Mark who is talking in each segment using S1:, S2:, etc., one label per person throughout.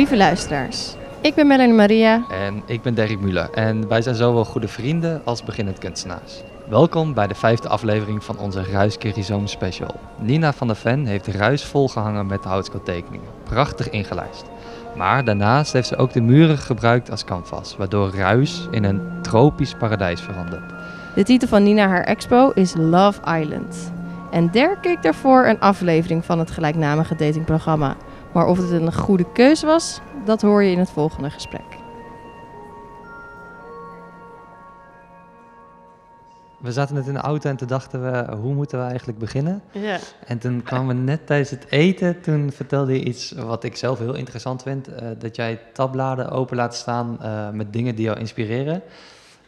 S1: Lieve luisteraars, ik ben Melanie Maria.
S2: En ik ben Derek Muller en wij zijn zowel goede vrienden als beginnend kunstenaars. Welkom bij de vijfde aflevering van onze Ruis Kerizoom special. Nina van der Ven heeft Ruis volgehangen met houtskooltekeningen, prachtig ingelijst. Maar daarnaast heeft ze ook de muren gebruikt als canvas, waardoor Ruis in een tropisch paradijs verandert.
S1: De titel van Nina haar expo is Love Island. En Dirk keek daarvoor een aflevering van het gelijknamige datingprogramma. Maar of het een goede keuze was, dat hoor je in het volgende gesprek.
S2: We zaten net in de auto en toen dachten we, hoe moeten we eigenlijk beginnen?
S1: Ja.
S2: En toen kwamen we net tijdens het eten, toen vertelde je iets wat ik zelf heel interessant vind. eh, dat jij tabbladen open laat staan eh, met dingen die jou inspireren.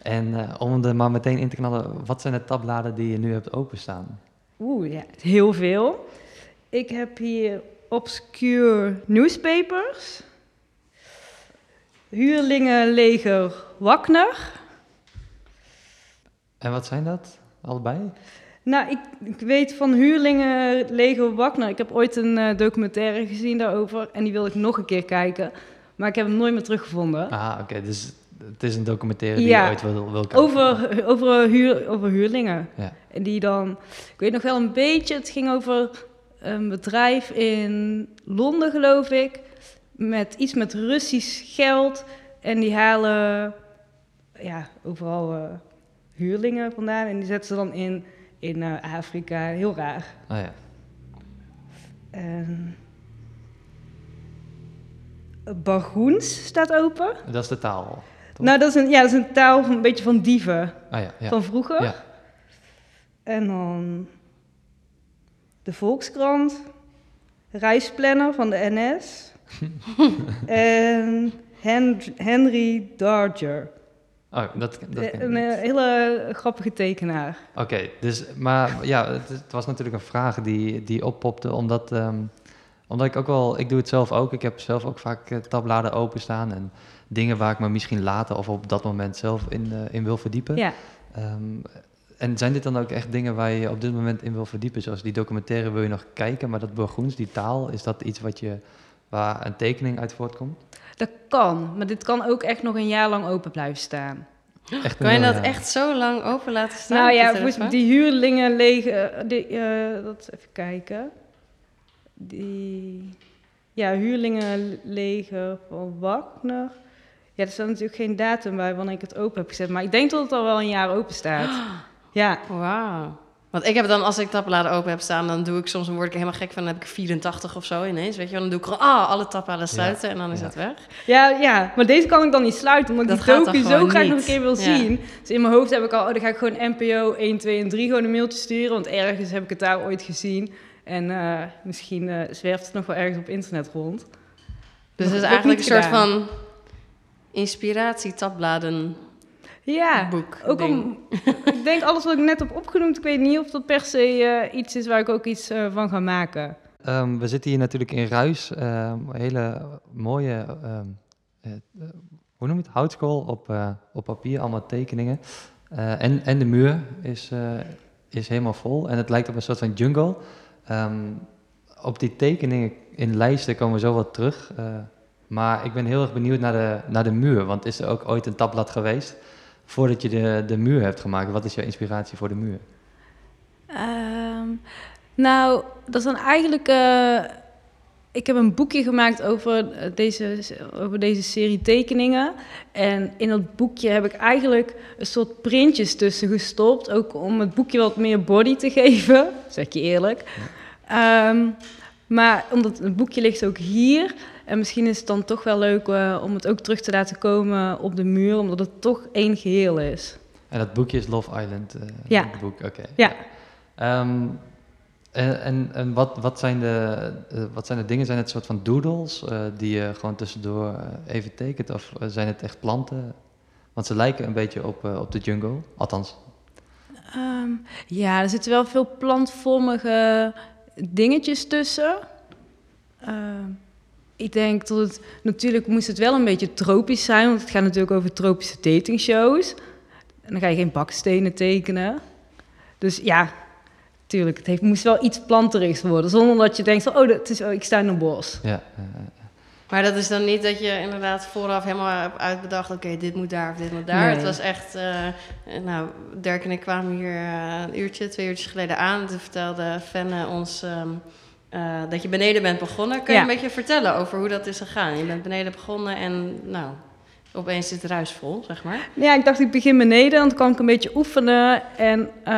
S2: En eh, om er maar meteen in te knallen, wat zijn de tabbladen die je nu hebt openstaan?
S3: Oeh, ja, heel veel. Ik heb hier obscure newspapers. Huurlingenleger Wagner.
S2: En wat zijn dat? Allebei?
S3: Nou, ik, ik weet van Huurlingenleger Wagner. Ik heb ooit een eh, documentaire gezien daarover en die wil ik nog een keer kijken. Maar ik heb hem nooit meer teruggevonden.
S2: Ah, oké. dus het is een documentaire die
S3: Ja.
S2: je ooit wil, wil kijken.
S3: Over, over, huur, over huurlingen.
S2: Ja.
S3: En die dan, ik weet nog wel een beetje, het ging over een bedrijf in Londen, geloof ik, met iets met Russisch geld. En die halen ja, overal eh, huurlingen vandaan en die zetten ze dan in, in eh, Afrika. Heel raar.
S2: Ah ja.
S3: En Bargoens staat open.
S2: Dat is de taal. toch?
S3: Nou, dat is een, ja, dat is een taal van, een beetje van dieven
S2: ah ja, ja.
S3: van vroeger.
S2: Ja.
S3: En dan de Volkskrant, reisplanner van de NS en Hen- Henry Darger.
S2: Oh, dat, dat ik
S3: Een eh, hele grappige tekenaar.
S2: Oké, dus, maar ja, het, het was natuurlijk een vraag die, die oppopte, omdat, ehm, omdat ik ook wel, ik doe het zelf ook, ik heb zelf ook vaak eh, tabbladen openstaan en dingen waar ik me misschien later of op dat moment zelf in, eh, in wil verdiepen.
S3: Ja.
S2: Ehm, en zijn dit dan ook echt dingen waar je je op dit moment in wil verdiepen, zoals die documentaire wil je nog kijken, maar dat Burgoens, die taal, is dat iets wat je, waar een tekening uit voortkomt?
S3: Dat kan, maar dit kan ook echt nog een jaar lang open blijven staan.
S2: Echt
S1: Kan je dat echt zo lang open laten staan?
S3: nou ja, volgens die huurlingen legen, die, eh, dat even kijken. Die, ja, huurlingenleger van Wagner. Ja, er staat natuurlijk geen datum bij wanneer ik het open heb gezet, maar ik denk dat het al wel een jaar open staat. Ja,
S4: Wauw. Want ik heb dan, als ik tabbladen open heb staan, dan doe ik soms, dan word ik helemaal gek van, dan heb ik 84 of zo ineens, weet je wel. Dan doe ik gewoon, ah, alle tabbladen sluiten en dan is
S2: ja.
S4: het weg.
S3: ja, ja, maar deze kan ik dan niet sluiten, omdat
S4: Dat
S3: ik die docu zo graag nog een keer wil
S4: Ja.
S3: zien. Dus in mijn hoofd heb ik al, oh, dan ga ik gewoon NPO 1, 2 en 3 gewoon een mailtje sturen, want ergens heb ik het daar ooit gezien. En eh, misschien eh, zwerft het nog wel ergens op internet rond.
S4: Dus het is eigenlijk een soort van inspiratie-tabbladen
S3: Ja,
S4: boek.
S3: ook
S4: ding.
S3: om, ik denk alles wat ik net heb opgenoemd, ik weet niet of dat per se eh, iets is waar ik ook iets eh, van ga maken.
S2: Ehm, we zitten hier natuurlijk in Ruis. ehm, hele mooie, ehm, eh, hoe noem je het? Houtskool op, eh, op papier, allemaal tekeningen. Eh, en, en de muur is, eh, is helemaal vol. En het lijkt op een soort van jungle. Ehm, op die tekeningen in lijsten komen we zo wat terug. eh, maar ik ben heel erg benieuwd naar de, naar de muur. Want is er ook ooit een tabblad geweest voordat je de, de muur hebt gemaakt? Wat is jouw inspiratie voor de muur?
S3: Ehm, nou, dat is dan eigenlijk. eh, ik heb een boekje gemaakt over eh, deze, over deze serie tekeningen. En in dat boekje heb ik eigenlijk een soort printjes tussen gestopt. Ook om het boekje wat meer body te geven, zeg je eerlijk. Ehm, maar omdat het boekje ligt ook hier. En misschien is het dan toch wel leuk eh, om het ook terug te laten komen op de muur, omdat het toch één geheel is.
S2: En dat boekje is Love Island. eh,
S3: Ja.
S2: het boek, oké.
S3: Ja.
S2: Ehm, en en, en wat, wat, zijn de, eh, wat zijn de dingen? Zijn het soort van doodles eh, die je gewoon tussendoor even tekent? Of zijn het echt planten? Want ze lijken een beetje op, eh, op de jungle. Althans,
S3: Ehm, ja, er zitten wel veel plantvormige dingetjes tussen. Ik denk dat het... Natuurlijk moest het wel een beetje tropisch zijn, want het gaat natuurlijk over tropische datingshows. En dan ga je geen bakstenen tekenen. Dus ja, tuurlijk, het heeft, moest wel iets planterigs worden. Zonder dat je denkt van, oh, dat is, oh ik sta in een bos.
S2: ja.
S4: Maar dat is dan niet dat je inderdaad vooraf helemaal hebt uitbedacht... oké, dit moet daar of dit moet daar.
S3: Nee.
S4: Het was echt... eh, nou, Dirk en ik kwamen hier eh, een uurtje, twee uurtjes geleden aan. Toen vertelde Fenne ons ehm, eh, dat je beneden bent begonnen. Kun je
S3: Ja.
S4: een beetje vertellen over hoe dat is gegaan? Je bent beneden begonnen en nou, opeens zit het ruisvol, zeg maar.
S3: Ja, ik dacht ik begin beneden, dan kan ik een beetje oefenen. En eh,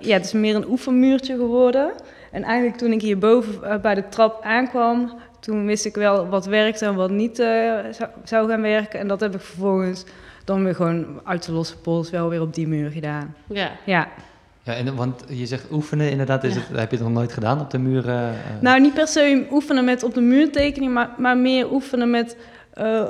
S3: ja, het is meer een oefenmuurtje geworden. En eigenlijk toen ik hierboven eh, bij de trap aankwam, toen wist ik wel wat werkte en wat niet zou, zou gaan werken. En dat heb ik vervolgens dan weer gewoon uit de losse pols wel weer op die muur gedaan.
S4: Ja.
S3: Ja,
S2: Ja, en, want je zegt oefenen, inderdaad, is het, heb je het nog nooit gedaan op de muren? eh?
S3: nou niet per se oefenen met op de muur tekenen, maar, maar meer oefenen met eh,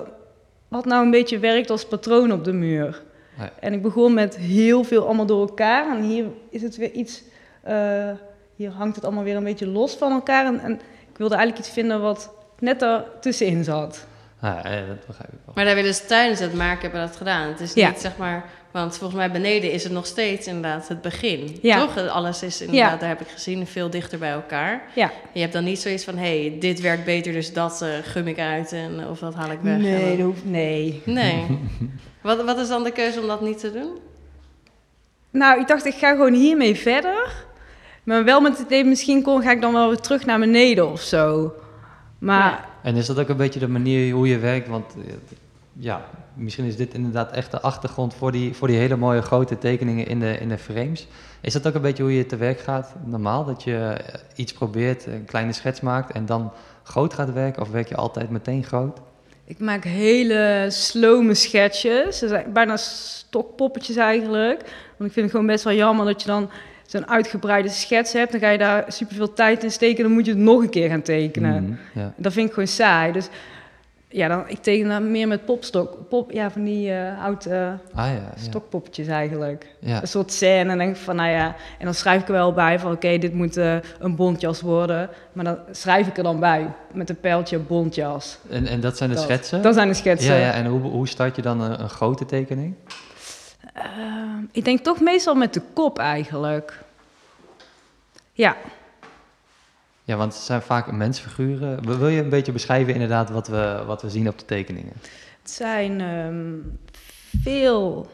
S3: wat nou een beetje werkt als patroon op de muur.
S2: Ja.
S3: En ik begon met heel veel allemaal door elkaar. En hier is het weer iets. eh, hier hangt het allemaal weer een beetje los van elkaar. En, en ik wilde eigenlijk iets vinden wat net er tussenin zat.
S2: Ah, ja, ja, dat begrijp ik wel.
S4: Maar daar we dus tijdens het maken hebben we dat gedaan. Het is
S3: Ja.
S4: niet zeg maar, want volgens mij beneden is het nog steeds inderdaad het begin.
S3: Ja.
S4: Toch? Alles is inderdaad,
S3: Ja.
S4: daar heb ik gezien, veel dichter bij elkaar.
S3: Ja.
S4: Je hebt dan niet zoiets van, hé, hey, dit werkt beter, dus dat eh, gum ik uit en of dat haal ik weg.
S3: Nee, dat hoeft, nee.
S4: nee. wat, wat is dan de keuze om dat niet te doen?
S3: Nou, ik dacht, ik ga gewoon hiermee verder. Maar wel met het idee, misschien kon, ga ik dan wel weer terug naar beneden of zo. Maar
S4: Ja.
S2: En is dat ook een beetje de manier hoe je werkt? Want eh, ja, misschien is dit inderdaad echt de achtergrond voor die, voor die hele mooie grote tekeningen in de, in de frames. Is dat ook een beetje hoe je te werk gaat normaal? Dat je eh, iets probeert, een kleine schets maakt en dan groot gaat werken? Of werk je altijd meteen groot?
S3: Ik maak hele slome zijn bijna stokpoppetjes eigenlijk. Want ik vind het gewoon best wel jammer dat je dan zo'n uitgebreide schets hebt. Dan ga je daar superveel tijd in steken. Dan moet je het nog een keer gaan tekenen.
S2: Mhm, ja.
S3: Dat vind ik gewoon saai. Dus ja, dan, ik teken dan meer met popstok. Pop, ja, van die eh oude
S2: Ah ja, ja.
S3: stokpoppetjes eigenlijk.
S2: ja.
S3: Een soort scène. En dan denk ik van, nou ja... En dan schrijf ik er wel bij van, oké, dit moet eh, een bontjas worden. Maar dan schrijf ik er dan bij. Met een pijltje bontjas.
S2: En, en dat zijn de
S3: Dat.
S2: schetsen?
S3: Dat zijn de schetsen.
S2: ja, ja, en hoe, hoe start je dan een, een grote tekening?
S3: Ehm, ik denk toch meestal met de kop eigenlijk. Ja,
S2: Ja, want het zijn vaak mensfiguren. Wil je een beetje beschrijven inderdaad wat we, wat we zien op de tekeningen?
S3: het zijn ehm, veel,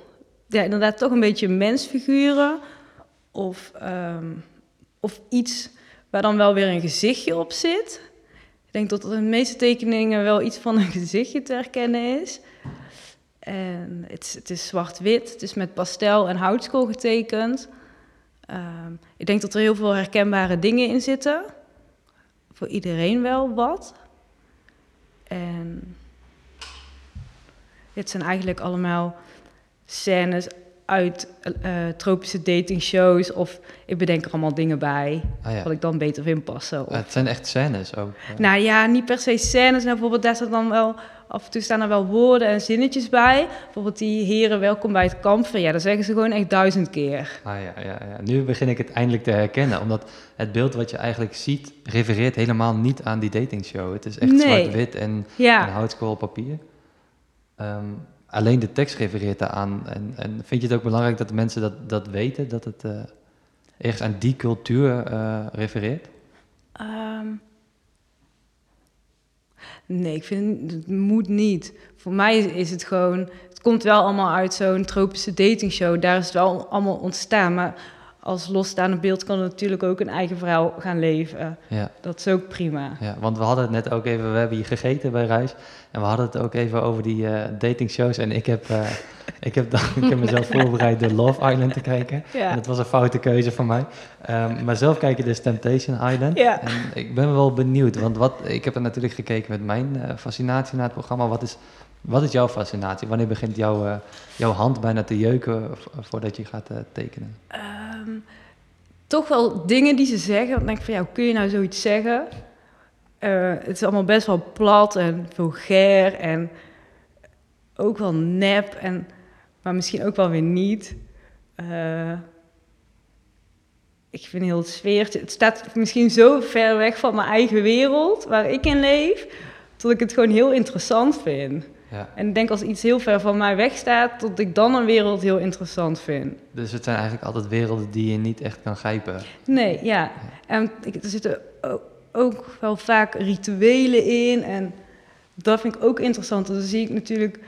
S3: ja, inderdaad toch een beetje mensfiguren. Of, ehm, of iets waar dan wel weer een gezichtje op zit. Ik denk dat er in de meeste tekeningen wel iets van een gezichtje te herkennen is. En het, is- het is zwart-wit, het is met pastel en houtskool getekend. Ehm, ik denk dat er heel veel herkenbare dingen in zitten. Voor iedereen wel wat. En het zijn eigenlijk allemaal scènes uit eh, tropische datingshows. Of ik bedenk er allemaal dingen bij,
S2: Ah, ja.
S3: wat ik dan beter vind passen. Of-
S2: Ah, het zijn echt scènes ook. ja.
S3: nou ja, niet per se scènes. Nou, bijvoorbeeld daar staat dan wel... Af en toe staan er wel woorden en zinnetjes bij. Bijvoorbeeld die heren welkom bij het kampen. Ja, dat zeggen ze gewoon echt duizend keer.
S2: Ah, ja, ja, ja. Nu begin ik het eindelijk te herkennen. Omdat het beeld wat je eigenlijk ziet, refereert helemaal niet aan die datingshow. Het is echt
S3: Nee.
S2: zwart-wit en, en
S3: Ja,
S2: houtskool papier. Ehm, alleen de tekst refereert daaraan. En, en vind je het ook belangrijk dat de mensen dat, dat weten? Dat het eh, ergens aan die cultuur eh, refereert?
S3: Ehm, nee, ik vind het, moet niet. Voor mij is het gewoon... Het komt wel allemaal uit zo'n tropische datingshow. Daar is het wel allemaal ontstaan. Maar als losstaande beeld kan het natuurlijk ook een eigen verhaal gaan leven.
S2: Ja.
S3: Dat is ook prima.
S2: Ja, want we hadden het net ook even, we hebben hier gegeten bij Ruis. En we hadden het ook even over die eh datingshows. En ik heb, eh, ik, heb dan, ik heb mezelf voorbereid de Love Island te kijken.
S3: Ja.
S2: En dat was een foute keuze van mij. Ehm, maar zelf kijk je dus Temptation Island.
S3: Ja.
S2: En ik ben wel benieuwd, want wat, ik heb er natuurlijk gekeken met mijn eh, fascinatie naar het programma. Wat is, wat is jouw fascinatie? Wanneer begint jouw, eh, jouw hand bijna te jeuken vo- voordat je gaat eh, tekenen?
S3: Ehm, toch wel dingen die ze zeggen. Dan denk ik van, ja, kun je nou zoiets zeggen? Eh, het is allemaal best wel plat en vulgair en ook wel nep, en, maar misschien ook wel weer niet. Eh, ik vind heel het sfeertje... Het staat misschien zo ver weg van mijn eigen wereld, waar ik in leef, dat ik het gewoon heel interessant vind.
S2: Ja.
S3: En ik denk als iets heel ver van mij wegstaat, dat ik dan een wereld heel interessant vind.
S2: Dus het zijn eigenlijk altijd werelden die je niet echt kan grijpen.
S3: Nee, ja. En er zitten ook wel vaak rituelen in. En Dat vind ik ook interessant. Dat zie ik natuurlijk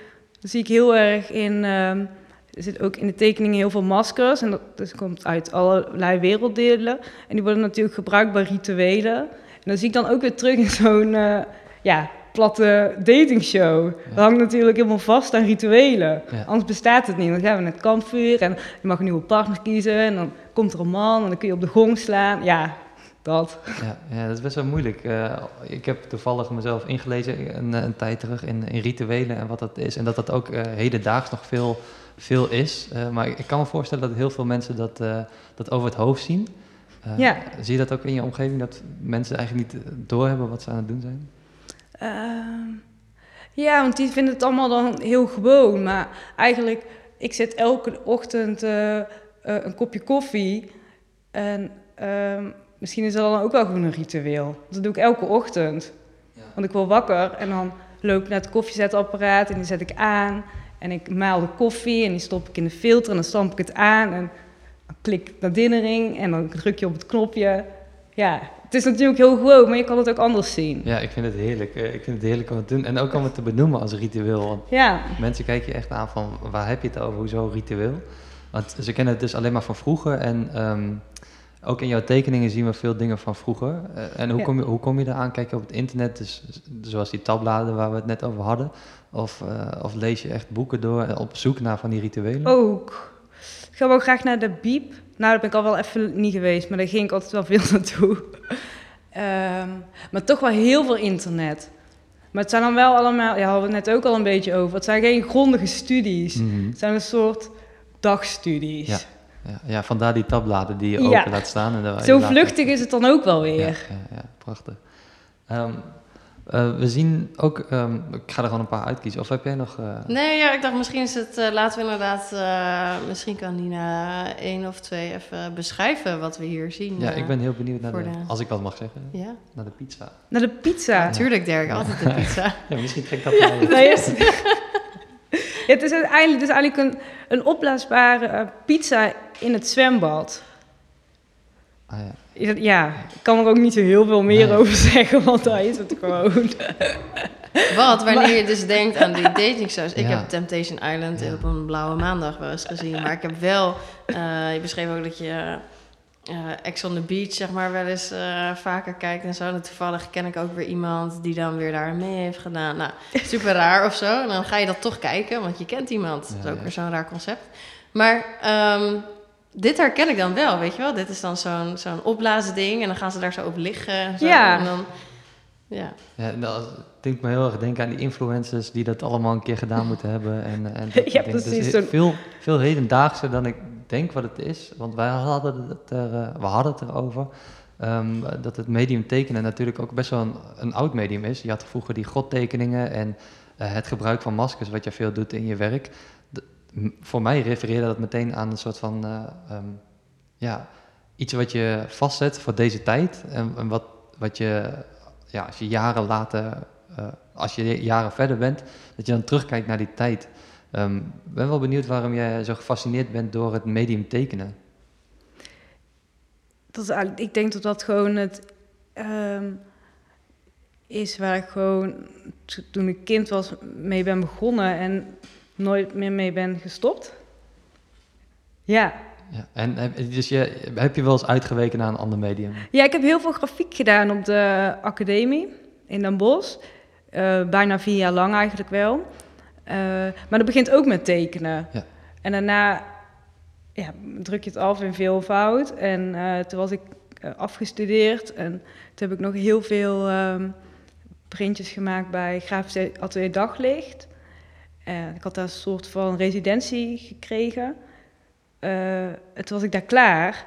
S3: dat zie ik heel erg in. ehm, er zit ook in de tekeningen heel veel maskers. En dat dus komt uit allerlei werelddelen. En die worden natuurlijk gebruikt bij rituelen. En dat zie ik dan ook weer terug in zo'n eh, ja, platte datingshow. Dat hangt natuurlijk helemaal vast aan rituelen.
S2: Ja.
S3: Anders bestaat het niet. Dan gaan we naar het kampvuur en je mag een nieuwe partner kiezen. En dan komt er een man en dan kun je op de gong slaan. Ja, dat.
S2: Ja, ja, dat is best wel moeilijk. Eh, ik heb toevallig mezelf ingelezen een, een tijd terug in, in rituelen en wat dat is. En dat dat ook eh, hedendaags nog veel, veel is. Eh, maar ik kan me voorstellen dat heel veel mensen dat, dat over het hoofd zien.
S3: Ja.
S2: Zie je dat ook in je omgeving, dat mensen eigenlijk niet doorhebben wat ze aan het doen zijn?
S3: Ehm, ja, want die vinden het allemaal dan heel gewoon. Maar eigenlijk, ik zet elke ochtend eh, eh, een kopje koffie. En ehm, misschien is dat dan ook wel gewoon een ritueel. Dat doe ik elke ochtend. Want ik word wakker en dan loop ik naar het koffiezetapparaat en die zet ik aan. En ik maal de koffie en die stop ik in de filter en dan stamp ik het aan. En dan klik ik naar dinnering en dan druk je op het knopje. Ja, het is natuurlijk heel gewoon, maar je kan het ook anders zien.
S2: Ja, ik vind het heerlijk. Eh, ik vind het heerlijk om het te doen. En ook om het te benoemen als ritueel. Want
S3: Ja,
S2: mensen kijken je echt aan van, waar heb je het over? Hoezo ritueel? Want ze kennen het dus alleen maar van vroeger. En ehm, ook in jouw tekeningen zien we veel dingen van vroeger. Eh, en hoe,
S3: Ja.
S2: kom je, hoe kom je eraan? Kijk je op het internet, dus, zoals die tabbladen waar we het net over hadden? Of, eh, of lees je echt boeken door op zoek naar van die rituelen?
S3: ook. Ik ga wel graag naar de Biep. Nou, daar ben ik al wel even niet geweest, maar daar ging ik altijd wel veel naartoe. Ehm, maar toch wel heel veel internet. Maar het zijn dan wel allemaal, ja, hadden we het net ook al een beetje over. Het zijn geen grondige studies.
S2: Mhm.
S3: Het zijn een soort dagstudies.
S2: Ja, Ja, ja, vandaar die tabbladen die je
S3: Ja.
S2: open laat staan. En
S3: Zo vluchtig is het dan ook wel weer.
S2: ja, ja, prachtig. Ehm, eh, we zien ook, ehm, ik ga er gewoon een paar uitkiezen. Of heb jij nog... eh,
S4: Nee, ja, ik dacht misschien is het, eh, laten we inderdaad, eh, misschien kan Nina één of twee even beschrijven wat we hier zien.
S2: ja, ik ben heel benieuwd naar de,
S4: de-
S2: als ik wat mag zeggen,
S4: Ja,
S2: naar de pizza.
S3: Naar de pizza.
S4: natuurlijk Dirk, altijd de pizza.
S2: Ja, misschien trek ik dat wel even.
S3: Nee, het, Ja, het is uiteindelijk, het is eigenlijk een, een opblaasbare pizza in het zwembad.
S2: Ah, ja.
S3: Ja, Ja, ik kan er ook niet zo heel veel meer
S2: Nee.
S3: over zeggen, want daar is het gewoon.
S4: Wat, wanneer je dus denkt aan die datingshows. Ik
S2: Ja.
S4: heb Temptation Island
S2: Ja.
S4: op een blauwe maandag wel eens gezien. Maar ik heb wel, eh, je beschreef ook dat je eh Ex on the Beach zeg maar wel eens eh, vaker kijkt en zo. En toevallig ken ik ook weer iemand die dan weer daar mee heeft gedaan. Nou, super raar of zo. En dan ga je dat toch kijken, want je kent iemand. dat is ook
S2: ja.
S4: weer zo'n raar concept. Maar ehm, dit herken ik dan wel, weet je wel. Dit is dan zo'n zo'n opblazen ding en dan gaan ze daar zo op liggen. En zo.
S3: Ja.
S4: En dan, ja.
S2: Ja, nou, het doet me heel erg denken aan die influencers die dat allemaal een keer gedaan moeten hebben. En, eh, en dat
S3: Ja.
S2: Dus
S3: precies, zo'n-
S2: veel, veel hedendaagser dan ik denk wat het is. Want wij hadden het, er, eh, we hadden het erover. ehm, dat het medium tekenen natuurlijk ook best wel een, een oud medium is. Je had vroeger die godtekeningen en eh, het gebruik van maskers, wat je veel doet in je werk. Voor mij refereerde dat meteen aan een soort van eh, ehm, ja, iets wat je vastzet voor deze tijd. En, en wat, wat je, ja, als je jaren later, eh, als je jaren verder bent, dat je dan terugkijkt naar die tijd. Ehm, Ik ben wel benieuwd waarom jij zo gefascineerd bent door het medium tekenen.
S3: Dat is ik denk dat dat gewoon het ehm, is waar ik gewoon to- toen ik kind was mee ben begonnen en nooit meer mee ben gestopt. Ja.
S2: Ja, en heb, dus je, heb je wel eens uitgeweken naar een ander medium?
S3: ja, ik heb heel veel grafiek gedaan op de academie in Den Bosch. Eh, bijna vier jaar lang eigenlijk wel. Eh, maar dat begint ook met tekenen.
S2: Ja.
S3: En daarna ja, druk je het af in veelvoud. En eh, toen was ik afgestudeerd. En toen heb ik nog heel veel ehm, printjes gemaakt bij Grafisch Atelier Daglicht. Ik had daar een soort van residentie gekregen. Eh, en toen was ik daar klaar.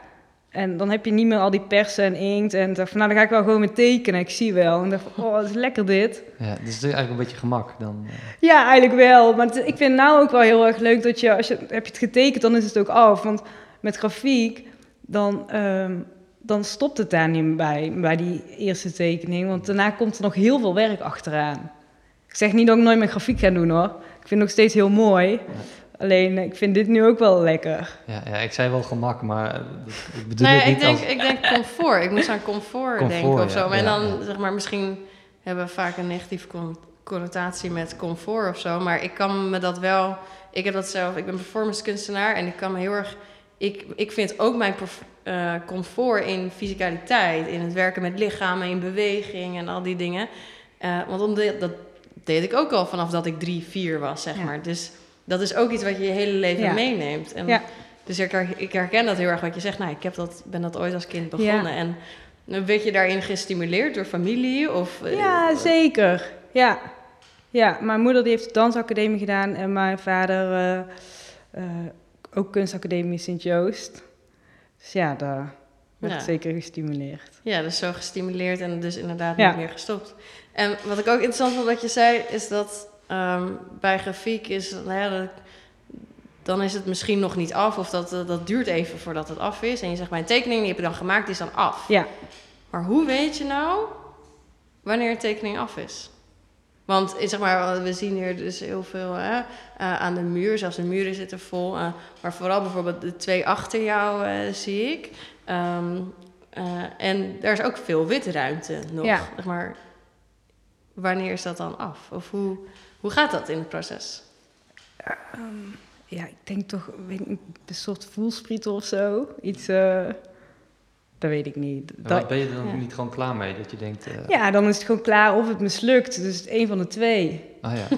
S3: En dan heb je niet meer al die persen en inkt. En dacht van, nou, dan ga ik wel gewoon met tekenen. Ik zie wel. En dacht van, oh, wat is lekker dit.
S2: Ja, dus het is eigenlijk een beetje gemak dan. eh.
S3: Ja, eigenlijk wel. Maar ik vind nou ook wel heel erg leuk dat je, als je heb je het getekend, dan is het ook af. Want met grafiek, dan, ehm, dan stopt het daar niet bij, bij die eerste tekening. Want daarna komt er nog heel veel werk achteraan. Ik zeg niet dat ik nooit meer grafiek ga doen hoor. Ik vind het nog steeds heel mooi. Alleen, ik vind dit nu ook wel lekker.
S2: Ja, ja, ik zei wel gemak, maar ik bedoel
S4: Nee,
S2: het niet
S4: ik denk,
S2: als...
S4: ik denk comfort. Ik moest aan comfort,
S2: Comfort,
S4: denken of
S2: ja,
S4: zo. Maar
S2: ja,
S4: dan,
S2: ja.
S4: zeg maar, misschien hebben we vaak een negatieve con- connotatie met comfort of zo. Maar ik kan me dat wel. Ik heb dat zelf. Ik ben performance kunstenaar en ik kan me heel erg. Ik, ik vind ook mijn eh, comfort in fysicaliteit, in het werken met lichamen, in beweging en al die dingen. Eh, want omdat, dat deed ik ook al vanaf dat ik drie, vier was, zeg
S3: Ja.
S4: maar. Dus dat is ook iets wat je je hele leven
S3: Ja.
S4: meeneemt. En
S3: Ja.
S4: Dus ik, her- ik herken dat heel erg wat je zegt. Nou, ik heb dat, ben dat ooit als kind begonnen. En eh, werd je daarin gestimuleerd door familie? Of, eh,
S3: Ja, zeker. Ja. ja, mijn moeder die heeft de dansacademie gedaan en mijn vader eh, eh, ook kunstacademie Sint-Joost. Dus ja, daar werd zeker gestimuleerd.
S4: Ja, dus zo gestimuleerd en dus inderdaad niet meer gestopt. En wat ik ook interessant vond wat je zei, is dat ehm, bij grafiek is, nou ja, dat, dan is het misschien nog niet af of dat, eh, dat duurt even voordat het af is. En je zegt, mijn tekening die heb je dan gemaakt, die is dan af.
S3: Ja,
S4: Maar hoe weet je nou wanneer een tekening af is? Want eh, zeg maar, we zien hier dus heel veel hè, eh, aan de muur. Zelfs de muren zitten vol. maar vooral bijvoorbeeld de twee achter jou zie ik. Ehm, eh, en daar is ook veel witte ruimte nog.
S3: Ja.
S4: Zeg maar, wanneer is dat dan af? Of hoe, hoe gaat dat in het proces?
S3: ja ik denk toch weet ik niet, een soort voelsprieten of zo. Iets, eh, dat weet ik niet.
S2: Maar
S3: Dat-
S2: ben je er dan
S3: ja.
S2: niet gewoon klaar mee? Dat je denkt, eh,
S3: ja, dan is het gewoon klaar of het mislukt. Dus een van de twee.
S2: ah ja.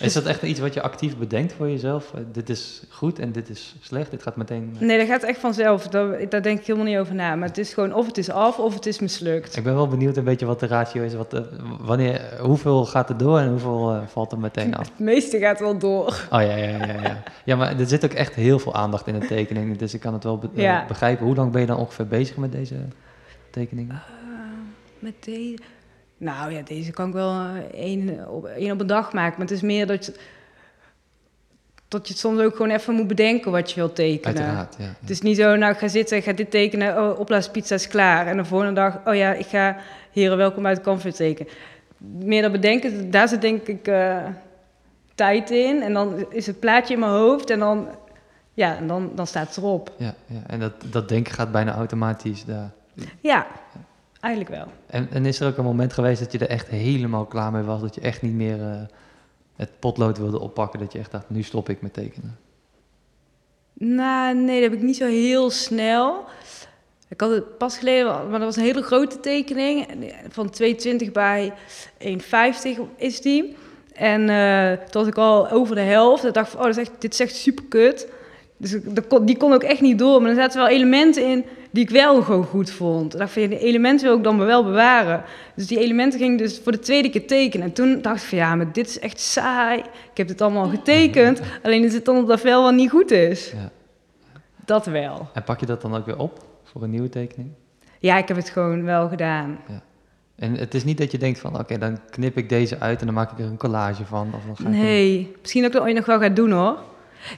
S2: Is dat echt iets wat je actief bedenkt voor jezelf? Eh, dit is goed en dit is slecht, dit gaat meteen...
S3: Nee, dat gaat echt vanzelf. Daar, daar denk ik helemaal niet over na. Maar het is gewoon of het is af of het is mislukt.
S2: Ik ben wel benieuwd een beetje wat de ratio is. Wat, eh, wanneer, hoeveel gaat er door en hoeveel eh, valt er meteen af?
S3: Het meeste gaat wel door.
S2: Oh ja, ja, ja, ja. Ja, maar er zit ook echt heel veel aandacht in de tekening. Dus ik kan het wel be- eh,
S3: Ja.
S2: begrijpen. Hoe lang ben je dan ongeveer bezig met deze tekeningen?
S3: Met deze. Nou ja, deze kan ik wel eh, één op, één op een dag maken. Maar het is meer dat je, dat je het soms ook gewoon even moet bedenken wat je wilt tekenen.
S2: Uiteraard, ja.
S3: Het is niet zo, nou ik ga zitten, ik ga dit tekenen, oh, opblaaspizza is klaar. En de volgende dag, oh ja, ik ga heren welkom uit de comfort tekenen. Meer dan bedenken, daar zit denk ik eh, tijd in. En dan is het plaatje in mijn hoofd en dan, ja, en dan, dan staat het erop.
S2: Ja, ja. En dat, dat denken gaat bijna automatisch daar.
S3: Ja, eigenlijk wel.
S2: En, en is er ook een moment geweest dat je er echt helemaal klaar mee was? Dat je echt niet meer eh, het potlood wilde oppakken? Dat je echt dacht, nu stop ik met tekenen?
S3: Nou, nee, dat heb ik niet zo heel snel. Ik had het pas geleden, maar dat was een hele grote tekening. Van 220 bij 150 is die. En eh, toen was ik al over de helft. Ik dacht van, oh, dat is echt, dit is echt super kut. Dus die kon ook echt niet door. Maar er zaten wel elementen in die ik wel gewoon goed vond. Ik dacht van, ja, die elementen wil ik dan wel bewaren. Dus die elementen ging ik dus voor de tweede keer tekenen. En toen dacht ik van, ja, maar dit is echt saai. Ik heb dit allemaal getekend. Alleen is het dan dat vel wat niet goed is.
S2: Ja.
S3: Dat wel.
S2: En pak je dat dan ook weer op voor een nieuwe tekening?
S3: Ja, ik heb het gewoon wel gedaan.
S2: En het is niet dat je denkt van, oké, dan knip ik deze uit en dan maak ik er een collage van. Of dan ga ik
S3: Nee, misschien dat ik dat ooit nog wel ga doen hoor.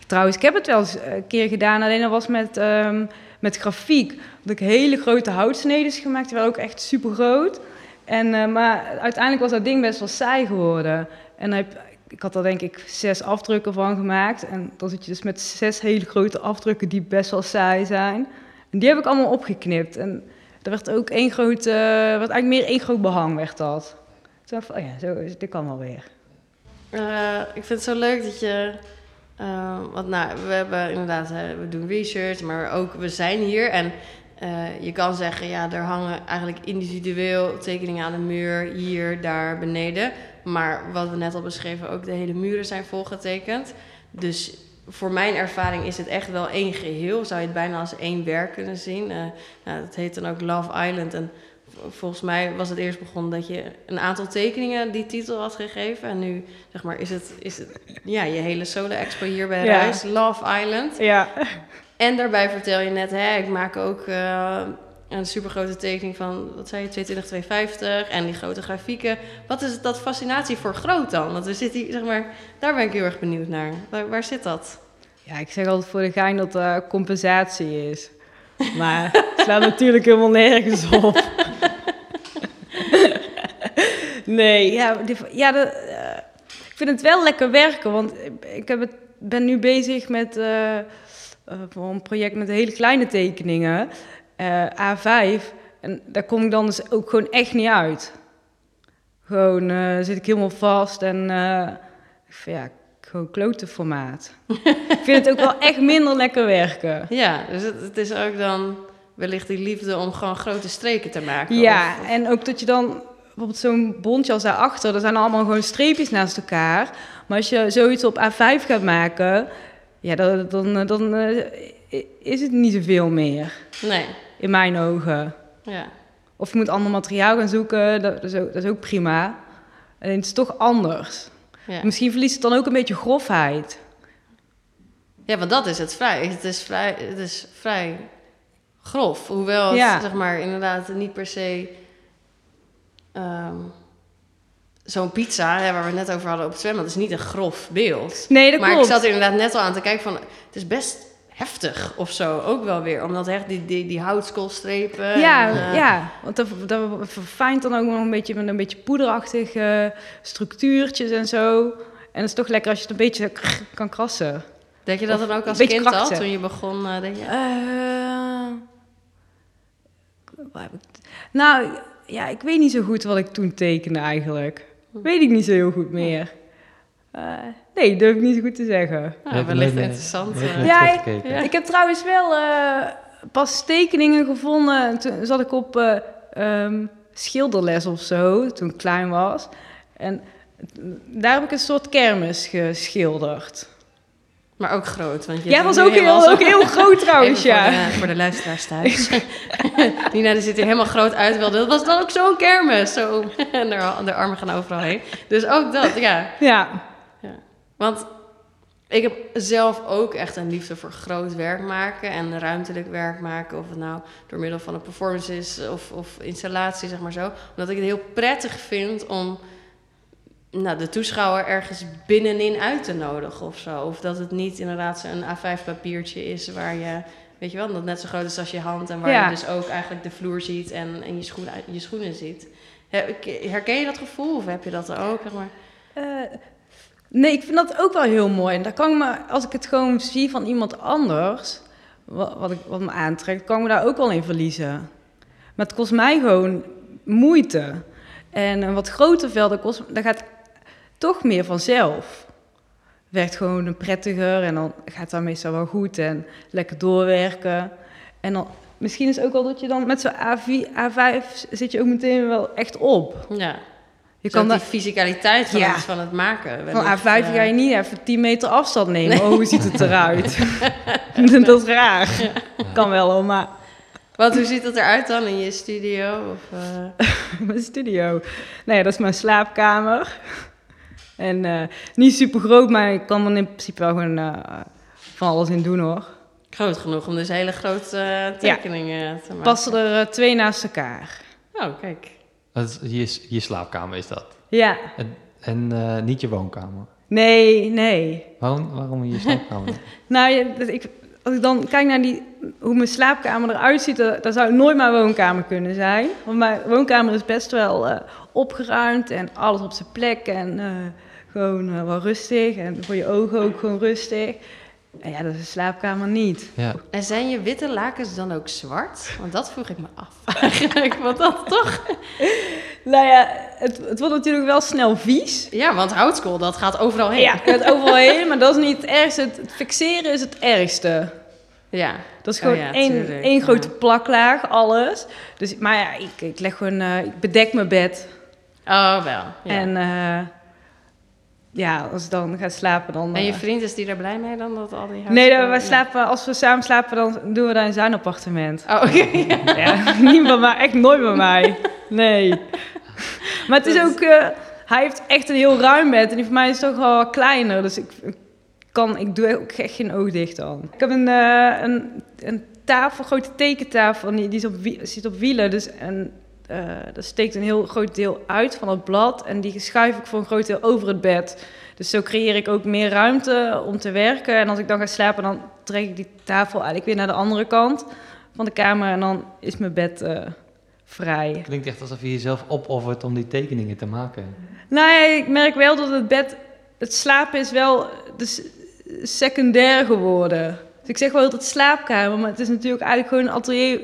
S3: Trouwens, ik heb het wel eens eh, een keer gedaan, alleen dat was met, ehm, met grafiek. Dat ik hele grote houtsnedes gemaakt, die waren ook echt super groot. En, eh, maar uiteindelijk was dat ding best wel saai geworden. En heb, ik had er denk ik zes afdrukken van gemaakt. En dan zit je dus met zes hele grote afdrukken die best wel saai zijn. En die heb ik allemaal opgeknipt. En er werd ook één groot, werd eigenlijk meer één groot behang werd dat. Toen dacht oh ja, zo, dit kan wel weer.
S4: Eh, ik vind het zo leuk dat je. Eh, want nou, we hebben inderdaad, hè, we doen research, maar ook we zijn hier. En eh, je kan zeggen, ja, er hangen eigenlijk individueel tekeningen aan de muur, hier, daar, beneden. Maar wat we net al beschreven, ook de hele muren zijn volgetekend. Dus voor mijn ervaring is het echt wel één geheel. Zou je het bijna als één werk kunnen zien. Eh nou, dat heet dan ook Love Island. En volgens mij was het eerst begonnen dat je een aantal tekeningen die titel had gegeven. En nu zeg maar, is het, is het ja, je hele solo-expo hier bij
S3: Ja.
S4: Ruis, Love Island.
S3: Ja.
S4: En daarbij vertel je net, hè, ik maak ook eh, een supergrote tekening van, wat zei je, 22, 250 en die grote grafieken. Wat is dat fascinatie voor groot dan? Want we zitten hier, zeg maar, daar ben ik heel erg benieuwd naar. Waar, waar zit dat?
S3: Ja, ik zeg altijd voor de gein dat er compensatie is. Maar het slaat natuurlijk helemaal nergens op. nee, ja, die- ja de, eh, ik vind het wel lekker werken. Want ik heb het, ben nu bezig met eh, eh, voor een project met hele kleine tekeningen. eh, A5. En daar kom ik dan dus ook gewoon echt niet uit. gewoon zit ik helemaal vast en ja, gewoon klote formaat. ik vind het ook wel echt minder lekker werken.
S4: Ja, dus het, het is ook dan wellicht die liefde om gewoon grote streken te maken.
S3: Ja,
S4: Of- of-
S3: en ook dat je dan bijvoorbeeld zo'n bondje als daarachter, er zijn allemaal gewoon streepjes naast elkaar. Maar als je zoiets op A5 gaat maken, ja, dan, dan, dan eh, is het niet zoveel meer,
S4: Nee,
S3: in mijn ogen.
S4: ja.
S3: Of je moet ander materiaal gaan zoeken, dat, dat, is, ook, dat is ook prima. Alleen het is toch anders.
S4: Ja.
S3: Misschien verliest het dan ook een beetje grofheid.
S4: ja, want dat is het vrij. Het is vrij, het is vrij grof. Hoewel het,
S3: Ja.
S4: zeg maar, inderdaad niet per se... ehm, Zo'n pizza, hè, waar we het net over hadden op het zwembad, is niet een grof beeld.
S3: Nee, dat
S4: maar
S3: klopt.
S4: ik zat er inderdaad net al aan te kijken van... Het is best heftig of zo, ook wel weer. Omdat echt die, die, die houtskoolstrepen...
S3: Ja,
S4: en, eh,
S3: ja, want dat, dat verfijnt dan ook nog een beetje met een beetje poederachtige structuurtjes en zo. En het is toch lekker als je het een beetje kan krassen.
S4: Denk je dat dan ook als kind al,
S3: krachten.
S4: toen je begon? eh, denk je,
S3: waar heb ik- nou, ja, ik weet niet zo goed wat ik toen tekende eigenlijk. Weet ik niet zo heel goed meer. Eh, nee, durf ik niet zo goed te zeggen.
S4: nou,
S2: Je hebt
S4: wellicht interessant. eh.
S3: Ja,
S4: ja.
S3: Ik heb trouwens wel eh, pas tekeningen gevonden. Toen zat ik op eh, ehm, schilderles of zo, toen ik klein was. En daar heb ik een soort kermis geschilderd.
S4: Maar ook groot. Want je
S3: Ja, dat was ook heel, ook heel groot trouwens,
S4: Even voor,
S3: ja.
S4: de, voor de luisteraars thuis. Nina die zit hier helemaal groot uit. Wel, dat was dan ook zo'n kermis. Zo. En de, de armen gaan overal heen. Dus ook dat, ja.
S3: Ja,
S4: Want ik heb zelf ook echt een liefde voor groot werk maken en ruimtelijk werk maken. Of het nou door middel van een performance is of, of installatie, zeg maar zo. Omdat ik het heel prettig vind om nou, de toeschouwer ergens binnenin uit te nodigen of zo. Of dat het niet inderdaad zo'n A5 papiertje is waar je, weet je wel, dat net zo groot is als je hand. En waar
S3: Ja.
S4: je dus ook eigenlijk de vloer ziet en, en je, schoenen, je schoenen ziet. He- Herken je dat gevoel of heb je dat ook? Zeg maar?
S3: Eh, nee, ik vind dat ook wel heel mooi. En daar kan ik me, als ik het gewoon zie van iemand anders, wat, wat, ik, wat me aantrekt, kan ik me daar ook wel in verliezen. Maar het kost mij gewoon moeite. En een wat groter veld, dat, kost, dat gaat toch meer vanzelf. Werkt gewoon prettiger en dan gaat dat meestal wel goed en lekker doorwerken. En dan, misschien is het ook wel dat je dan met zo'n A4, A5 zit je ook meteen wel echt op.
S4: Ja.
S3: Je kan
S4: die fysicaliteit van,
S3: Ja.
S4: het, van het maken.
S3: Van
S4: wellicht,
S3: A5
S4: eh,
S3: ga je niet even 10 meter afstand nemen. Oh, hoe ziet het eruit? dat is raar. Kan wel hoor, maar
S4: Want hoe ziet het eruit dan in je studio? Of, eh,
S3: mijn studio. Nee, dat is mijn slaapkamer. En eh, niet super groot, maar ik kan er in principe wel gewoon eh, van alles in doen hoor.
S4: groot genoeg om dus hele grote eh, tekeningen te maken.
S3: Passen er twee naast elkaar.
S4: Oh, kijk.
S2: Dat is, je, je slaapkamer is dat.
S3: Ja,
S2: En, en eh, niet je woonkamer.
S3: nee, nee.
S2: Waarom, waarom je slaapkamer?
S3: Nou, ik, als ik dan kijk naar die, hoe mijn slaapkamer eruit ziet, dan, zou het nooit mijn woonkamer kunnen zijn. Want mijn woonkamer is best wel eh, opgeruimd en alles op zijn plek en eh, gewoon eh, wel rustig. En voor je ogen ook gewoon rustig. En ja, dat is een slaapkamer niet.
S2: ja.
S4: En zijn je witte lakens dan ook zwart? Want dat vroeg ik me af. Eigenlijk, want dat toch?
S3: Nou ja, het, het wordt natuurlijk wel snel vies.
S4: Ja, want houtskool, dat gaat overal heen.
S3: Ja, het overal heen, maar dat is niet het ergste. Het, het fixeren is het ergste.
S4: Ja.
S3: Dat is
S4: Oh
S3: gewoon
S4: ja,
S3: één, één
S4: ja.
S3: grote plaklaag, alles. Dus, maar ja, ik, ik leg gewoon, eh, ik bedek mijn bed.
S4: Oh, wel. Ja.
S3: En eh, ja, als ik dan ga slapen, dan...
S4: En je
S3: eh,
S4: vriend, is die er blij mee dan? Dat al die
S3: nee,
S4: houtskool-
S3: dan, wij slapen, als we samen slapen, dan doen we daar in zijn appartement.
S4: Oh, oké.
S3: Ja, niet bij mij, echt nooit bij mij. Nee. Maar het is
S4: Dat
S3: ook... eh, hij heeft echt een heel ruim bed en die van mij is toch wel kleiner. Dus ik, kan, ik doe ook echt geen oog dicht dan. Ik heb een, eh, een, een tafel, een grote tekentafel, en die, die is op, zit op wielen. Dus en, eh dat steekt een heel groot deel uit van het blad. En die schuif ik voor een groot deel over het bed. Dus zo creëer ik ook meer ruimte om te werken. En als ik dan ga slapen, dan trek ik die tafel eigenlijk weer naar de andere kant van de kamer. En dan is mijn bed eh, vrij.
S2: Klinkt echt alsof je jezelf opoffert om die tekeningen te maken.
S3: Nou ja, ik merk wel dat het bed, het slapen is wel dus secundair geworden. Dus ik zeg wel altijd slaapkamer, maar het is natuurlijk eigenlijk gewoon een atelier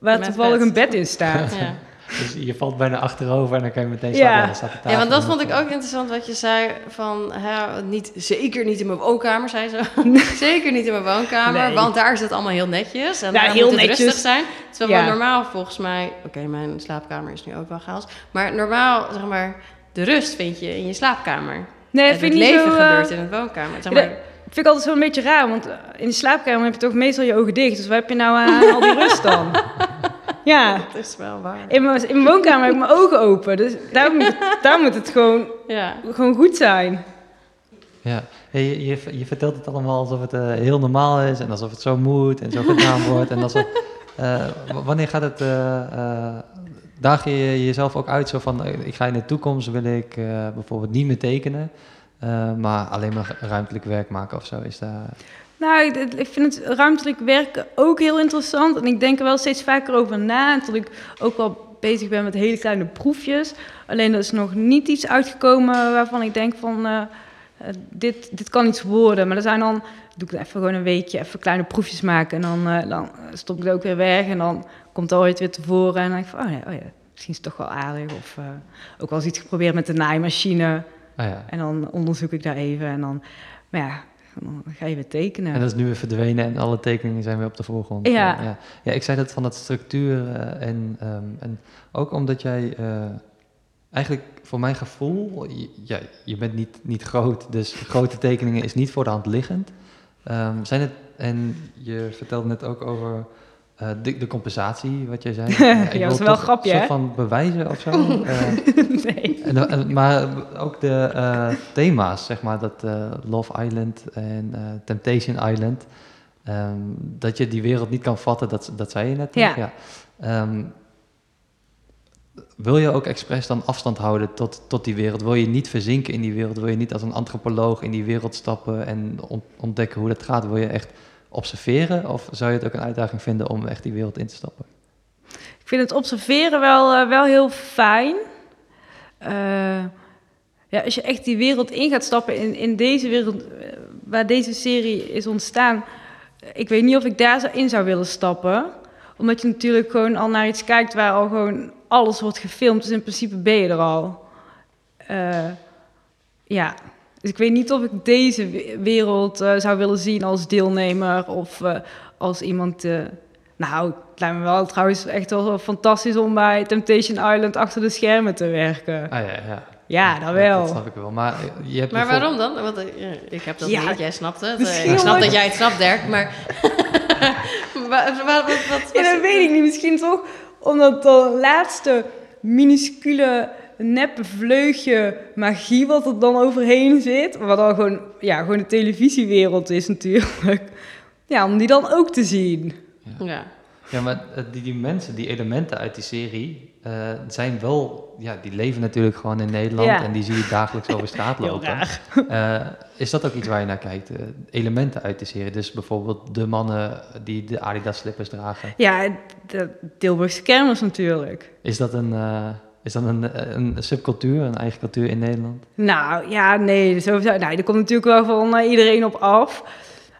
S3: waar
S4: Met
S3: toevallig
S4: bed.
S3: een bed in staat.
S4: Ja.
S2: Dus je valt bijna achterover en dan kan je meteen
S3: Ja.
S2: slapen.
S4: Ja, want dat vond ik ook interessant wat je zei van hè, niet, zeker niet in mijn woonkamer, zei ze. zeker niet in mijn woonkamer,
S3: Nee.
S4: want daar is het allemaal heel netjes en
S3: Ja,
S4: daar
S3: heel
S4: moet het
S3: netjes.
S4: rustig zijn. Terwijl
S3: Ja.
S4: normaal volgens mij, oké, mijn slaapkamer is nu ook wel chaos, maar normaal zeg maar de rust vind je in je slaapkamer.
S3: Nee,
S4: en
S3: dat vind
S4: het
S3: ik niet
S4: leven
S3: zo... eh,
S4: gebeurt in het woonkamer. Zeg
S3: Ja,
S4: maar,
S3: vind ik altijd zo een beetje raar, want eh, in de slaapkamer heb je toch meestal je ogen dicht. Dus waar heb je nou aan al die rust dan? Ja,
S4: dat is wel waar.
S3: in mijn, in mijn woonkamer heb ik mijn ogen open. Dus daar moet, daar moet het gewoon,
S4: Ja.
S3: gewoon goed zijn.
S2: Ja, Hey, je, je, je vertelt het allemaal alsof het eh, heel normaal is en alsof het zo moet en zo gedaan wordt. En alsof, eh, wanneer gaat het, eh, eh, daag je jezelf ook uit zo van, ik ga in de toekomst, wil ik eh, bijvoorbeeld niet meer tekenen, eh, maar alleen maar ruimtelijk werk maken of zo? Is daar...
S3: Nou, ik, vind het ruimtelijk werken ook heel interessant. En ik denk er wel steeds vaker over na. En ik ook wel bezig ben met hele kleine proefjes. Alleen er is nog niet iets uitgekomen waarvan ik denk van... eh, eh, dit, dit kan iets worden. Maar er zijn dan... Doe ik even gewoon een weekje, even kleine proefjes maken. En dan, eh, dan stop ik het ook weer weg. En dan komt het ooit weer tevoren. En dan denk ik van, oh ja, oh ja misschien is het toch wel aardig. Of ook wel eens iets geprobeerd met de naaimachine.
S2: Ah, ja.
S3: En dan onderzoek ik daar even. En dan, maar ja, dan ga je weer tekenen.
S2: En dat is nu weer verdwenen en alle tekeningen zijn weer op de voorgrond.
S3: Ja.
S2: Ja. ja, ik zei dat van dat structuur eh, en, ehm, en ook omdat jij eh, eigenlijk voor mijn gevoel, je, ja, je bent niet, niet groot, dus grote tekeningen is niet voor de hand liggend. Ehm, zijn het, en je vertelde net ook over eh, de, de compensatie, wat jij zei.
S3: Ja,
S2: ik
S3: dat was wel een grapje,
S2: Een soort van bewijzen of zo. Eh,
S3: nee.
S2: en, en- maar ook de eh, thema's, zeg maar, dat eh, Love Island en eh, Temptation Island, ehm, dat je die wereld niet kan vatten, dat, dat zei je net. toch?
S3: Ja.
S2: Ehm, wil je ook expres dan afstand houden tot, tot die wereld? Wil je niet verzinken in die wereld? Wil je niet als een antropoloog in die wereld stappen en on- ontdekken hoe dat gaat? Wil je echt observeren? Of zou je het ook een uitdaging vinden om echt die wereld in te stappen?
S3: Ik vind het observeren wel, eh, wel heel fijn. Eh, ja, als je echt die wereld in gaat stappen, in, in deze wereld eh, waar deze serie is ontstaan, ik weet niet of ik daar in zou willen stappen. Omdat je natuurlijk gewoon al naar iets kijkt waar al gewoon alles wordt gefilmd. Dus in principe ben je er al. Ja, dus ik weet niet of ik deze we- wereld eh, zou willen zien als deelnemer of eh, als iemand. eh, nou, het lijkt me wel trouwens echt wel fantastisch om bij Temptation Island achter de schermen te werken.
S2: Ah ja, ja.
S3: Ja, dat wel.
S2: Dat snap ik wel. Maar, je hebt
S4: Maar waarom dan? Want ik heb dat
S3: Ja,
S4: niet, jij snapt het.
S3: misschien
S4: ik snap dat jij het snapt, Dirk, maar... Wa- wa- wat, wat,
S3: Ja, dat weet ik niet. Misschien toch omdat de laatste minuscule neppe vleugje magie wat er dan overheen zit, wat dan gewoon, ja, gewoon de televisiewereld is natuurlijk. Ja, om die dan ook te zien.
S4: Ja.
S2: Ja, maar eh, die, die mensen, die elementen uit die serie, eh, zijn wel, ja, die leven natuurlijk gewoon in Nederland
S3: Ja.
S2: en die zie je dagelijks over straat lopen. Eh, is dat ook iets waar je naar kijkt? eh, elementen uit die serie, dus bijvoorbeeld de mannen die de Adidas slippers dragen.
S3: Ja, de Tilburgse kermis natuurlijk.
S2: Is dat een, eh, is dat een, een subcultuur, een eigen cultuur in Nederland?
S3: Nou, ja, nee, sowieso. Nou, er komt natuurlijk wel van eh, iedereen op af.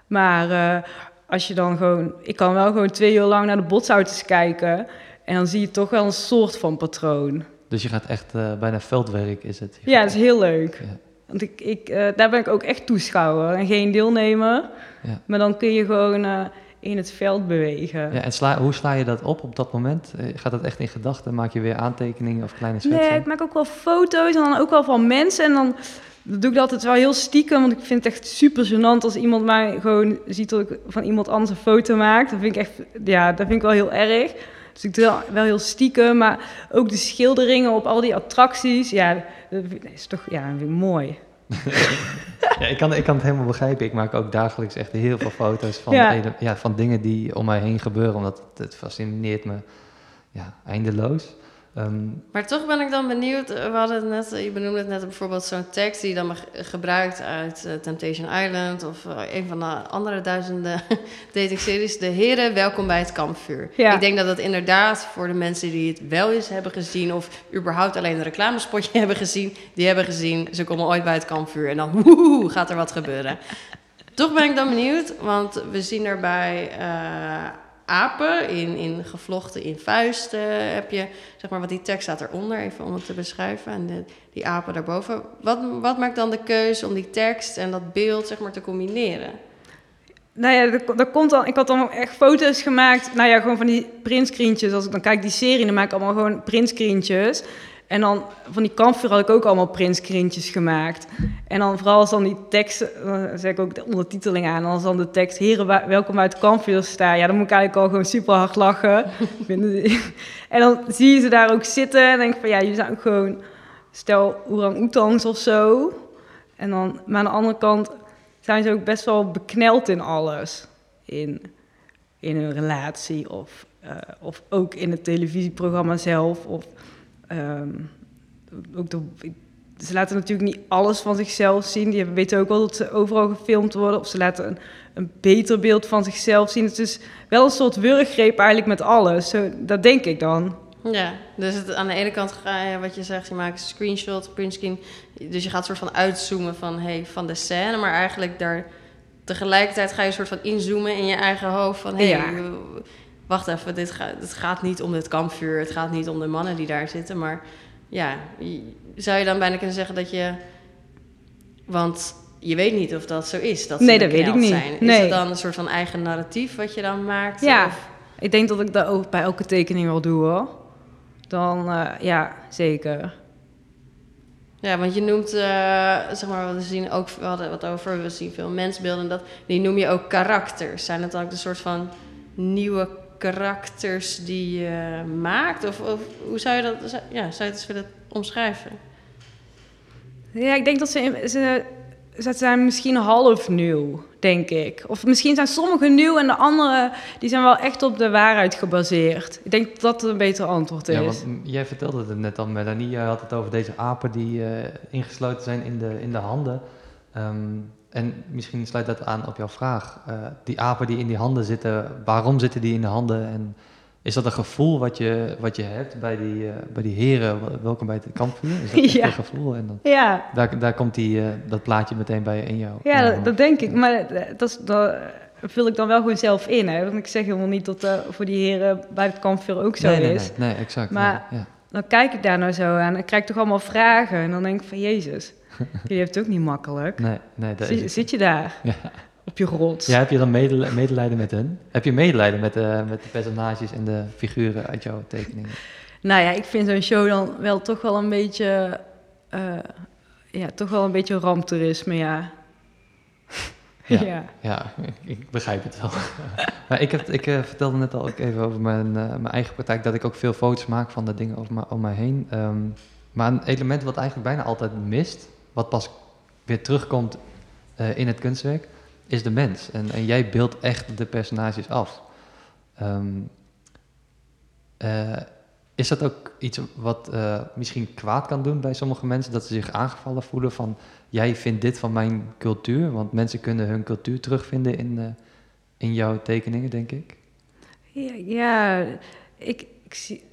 S3: Maar eh, als je dan gewoon... Ik kan wel gewoon twee uur lang naar de botsauto's kijken. En dan zie je toch wel een soort van patroon.
S2: Dus je gaat echt eh, bijna veldwerk, is het? Je
S3: Ja, dat is heel leuk.
S2: Ja.
S3: Want ik, ik, daar ben ik ook echt toeschouwer en geen deelnemer.
S2: Ja.
S3: Maar dan kun je gewoon in het veld bewegen.
S2: Ja, en sla, hoe sla je dat op op dat moment? Eh, Gaat dat echt in gedachten? Maak je weer aantekeningen of kleine schetsen?
S3: Nee, ik maak ook wel foto's en dan ook wel van mensen. En dan doe ik dat altijd wel heel stiekem, want ik vind het echt super gênant als iemand mij gewoon ziet dat ik van iemand anders een foto maak. Dat vind ik echt, ja, dat vind ik wel heel erg. Dus ik doe dat wel heel stiekem, maar ook de schilderingen op al die attracties, ja, dat is toch, ja, dat vind ik mooi.
S2: Ja, ik kan, ik kan het helemaal begrijpen. Ik maak ook dagelijks echt heel veel foto's van,
S3: Ja.
S2: van dingen die om mij heen gebeuren, omdat het, het fascineert me ja, eindeloos. Ehm,
S4: Maar toch ben ik dan benieuwd. eh, We hadden het net, eh, je benoemde het net bijvoorbeeld zo'n tekst die je dan ge- gebruikt uit eh, Temptation Island of eh, een van de andere duizenden datingseries. De heren, welkom bij het kampvuur.
S3: Ja.
S4: Ik denk dat dat inderdaad voor de mensen die het wel eens hebben gezien of überhaupt alleen een reclamespotje hebben gezien, die hebben gezien, ze komen ooit bij het kampvuur en dan woehoe, gaat er wat gebeuren. Toch ben ik dan benieuwd, want we zien daarbij eh, apen in, in gevlochten in vuisten. Heb je, zeg maar, wat die tekst staat eronder, even om het te beschrijven. En de, die apen daarboven. Wat, wat maakt dan de keuze om die tekst en dat beeld, zeg maar, te combineren?
S3: Nou ja, er komt dan, ik had dan echt foto's gemaakt. Nou ja, gewoon van die printscreentjes. Als ik dan kijk die serie, dan maak ik allemaal gewoon printscreentjes. En dan van die kampvuur had ik ook allemaal printscreentjes gemaakt. En dan vooral als dan die tekst, dan zeg ik ook de ondertiteling aan. Als dan de tekst, heren, welkom uit kampvuur staan. Ja, dan moet ik eigenlijk al gewoon super hard lachen. En dan zie je ze daar ook zitten. En denk van, ja, jullie zijn ook gewoon, stel orang-oetangs of zo. En dan, maar aan de andere kant zijn ze ook best wel bekneld in alles. In, in hun relatie of, eh, of ook in het televisieprogramma zelf. Of, ehm, ook de, ze laten natuurlijk niet alles van zichzelf zien. Die weten ook wel dat ze overal gefilmd worden. Of ze laten een, een beter beeld van zichzelf zien. Het is wel een soort wurggreep eigenlijk met alles. Zo, dat denk ik dan.
S4: Ja, dus het, aan de ene kant ga je, wat je zegt, je maakt een screenshot, printscreen. Dus je gaat soort van uitzoomen van, hey, van de scène, maar eigenlijk daar tegelijkertijd ga je soort van inzoomen in je eigen hoofd van, hey,
S3: Ja.
S4: Wacht even, dit, gaat dit gaat niet om dit kampvuur, het gaat niet om de mannen die daar zitten, maar ja, zou je dan bijna kunnen zeggen dat je, want je weet niet of dat zo is, dat ze
S3: Nee, dat weet ik niet.
S4: Zijn. Is
S3: Nee.
S4: het dan een soort van eigen narratief wat je dan maakt?
S3: Ja.
S4: Of-
S3: Ik denk dat ik dat ook bij elke tekening wel doe hoor. Dan, eh, ja, zeker.
S4: Ja, want je noemt, eh, zeg maar, we zien ook, we hadden wat over, we zien veel mensbeelden, dat, die noem je ook karakters. Zijn het dan ook de soort van nieuwe karakters die je maakt? Of, of hoe zou je dat, zou- ja, zou je het willen omschrijven?
S3: Ja, ik denk dat ze, ze, ze zijn misschien half nieuw, denk ik. Of misschien zijn sommige nieuw en de andere die zijn wel echt op de waarheid gebaseerd. Ik denk dat dat een beter antwoord is.
S2: Ja, want jij vertelde het net al, Melanie. Jij had het over deze apen die eh, ingesloten zijn in de, in de handen. Ehm, en misschien sluit dat aan op jouw vraag. Eh, die apen die in die handen zitten, waarom zitten die in de handen? En is dat een gevoel wat je, wat je hebt bij die, eh, bij die heren? wel- Welkom bij het kampvuur. Is dat echt
S3: Ja.
S2: een gevoel? En dan,
S3: Ja,
S2: daar, daar komt die, eh, dat plaatje meteen bij in jou.
S3: ja dat, denk ik. Maar dat, dat, is- dat vul ik dan wel gewoon zelf in. Hè? Want ik zeg helemaal niet dat dat voor die heren bij het kampvuur ook zo
S2: nee, nee,
S3: is.
S2: nee, nee, exact.
S3: Maar-
S2: ja.
S3: Dan kijk ik daar nou zo aan en krijg ik toch allemaal vragen. En dan denk ik van, jezus, jullie heeft het ook niet makkelijk.
S2: Nee, nee, dat
S3: Zit, je daar
S2: Ja.
S3: op je rots?
S2: Ja, heb je dan medel- medelijden met hen? Heb je medelijden met, de met de personages en de figuren uit jouw tekeningen?
S3: Nou ja, ik vind zo'n show dan wel toch wel een beetje... eh, ja, toch wel een beetje ramptoerisme, ja.
S2: Ja.
S3: ja.
S2: Ja, ik, ik begrijp het wel. maar ik, heb, ik eh, vertelde net al ook even over mijn, eh, mijn eigen praktijk, dat ik ook veel foto's maak van de dingen me, om mij heen. Ehm, maar een element wat eigenlijk bijna altijd mist, wat pas weer terugkomt eh, in het kunstwerk, is de mens. En, en jij beeldt echt de personages af. Ehm, eh, is dat ook iets wat eh, misschien kwaad kan doen bij sommige mensen, dat ze zich aangevallen voelen van jij vindt dit van mijn cultuur? Want mensen kunnen hun cultuur terugvinden in, in jouw tekeningen, denk ik.
S3: Ja, ja ik, ik zie...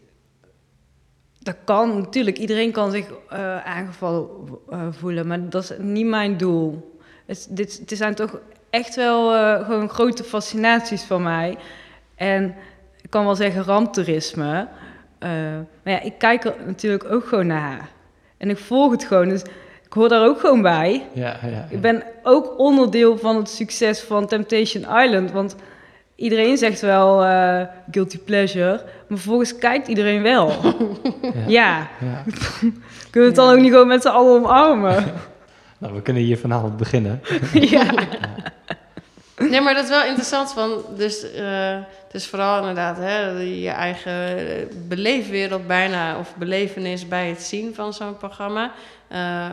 S3: Dat kan natuurlijk. Iedereen kan zich eh, aangevallen eh, voelen, maar dat is niet mijn doel. Het, dit, het zijn toch echt wel eh, gewoon grote fascinaties van mij. En ik kan wel zeggen ramptoerisme. Maar ja, ik kijk er natuurlijk ook gewoon naar. En ik volg het gewoon, dus ik hoor daar ook gewoon bij.
S2: Ja, ja.
S3: Ik ben ook onderdeel van het succes van Temptation Island. Want iedereen zegt wel eh, guilty pleasure. Maar vervolgens kijkt iedereen wel.
S2: ja.
S3: ja.
S2: ja.
S3: Kunnen we het dan ook niet gewoon met z'n allen omarmen?
S2: Nou, we kunnen hier vanavond beginnen.
S3: ja.
S4: Nee, maar dat is wel interessant. Van, dus eh, het is vooral inderdaad hè, je eigen eh, beleefwereld bijna, of belevenis bij het zien van zo'n programma. Eh,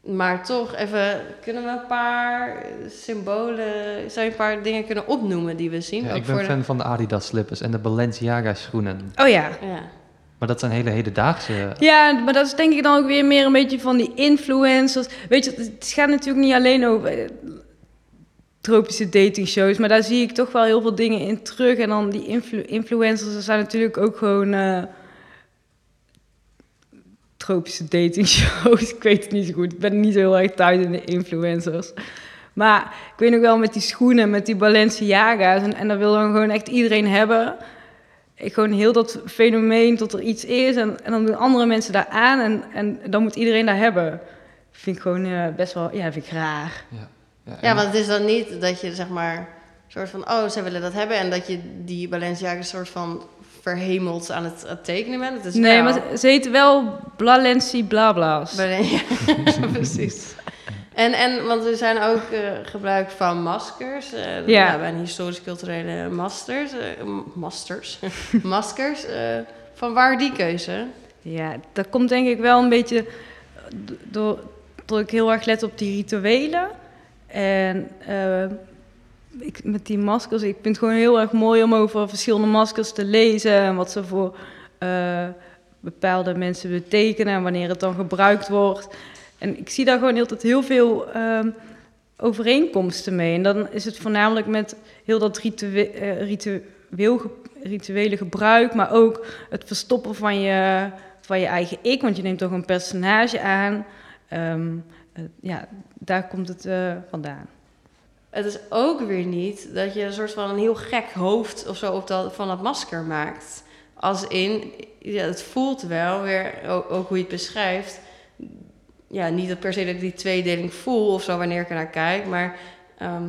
S4: maar toch, even, kunnen we een paar symbolen, zou je een paar dingen kunnen opnoemen die we zien?
S2: Ja, ik ben
S4: voor de-
S2: fan van de Adidas slippers en de Balenciaga schoenen.
S3: Oh ja.
S4: Ja.
S2: Maar dat zijn hele hedendaagse...
S3: Ja, maar dat is denk ik dan ook weer meer een beetje van die influencers. Weet je, het gaat natuurlijk niet alleen over eh, tropische datingshows, maar daar zie ik toch wel heel veel dingen in terug. En dan die influ- influencers, dat zijn natuurlijk ook gewoon eh, tropische datingshows. ik weet het niet zo goed. Ik ben niet zo heel erg thuis in de influencers. Maar ik weet nog wel met die schoenen, met die Balenciaga's. En, en dat wil dan gewoon echt iedereen hebben. Ik gewoon heel dat fenomeen tot er iets is. En, en dan doen andere mensen daar aan. En, en dan moet iedereen daar hebben. Vind ik gewoon eh, best wel, ja, vind ik raar.
S2: Ja, ja,
S4: Ja, want het is dan niet dat je zeg maar soort van oh zij willen dat hebben en dat je die Balenciaga soort van verhemeld aan het, aan het tekenen bent. Het is
S3: Nee,
S4: wel-
S3: maar ze, heet wel Blalenci Blabla's.
S4: Ja, precies. En, en, want er zijn ook eh, gebruik van maskers. eh
S3: Ja.
S4: bij een historisch-culturele masters. eh, masters. maskers. eh, van waar die keuze?
S3: Ja, dat komt denk ik wel een beetje do- door dat ik heel erg let op die rituelen. En eh, ik, met die maskers, ik vind het gewoon heel erg mooi om over verschillende maskers te lezen en wat ze voor eh, bepaalde mensen betekenen en wanneer het dan gebruikt wordt. En ik zie daar gewoon heel, heel veel ehm, overeenkomsten mee. En dan is het voornamelijk met heel dat ritue- eh, rituele gebruik, maar ook het verstoppen van je, van je eigen ik, want je neemt toch een personage aan. Ehm, eh, ja, daar komt het vandaan.
S4: Het is ook weer niet dat je een soort van een heel gek hoofd of zo op dat, van dat masker maakt. Als in, ja, het voelt wel weer, ook, ook hoe je het beschrijft. Ja, niet dat per se dat ik die tweedeling voel of zo wanneer ik er naar kijk, maar ehm,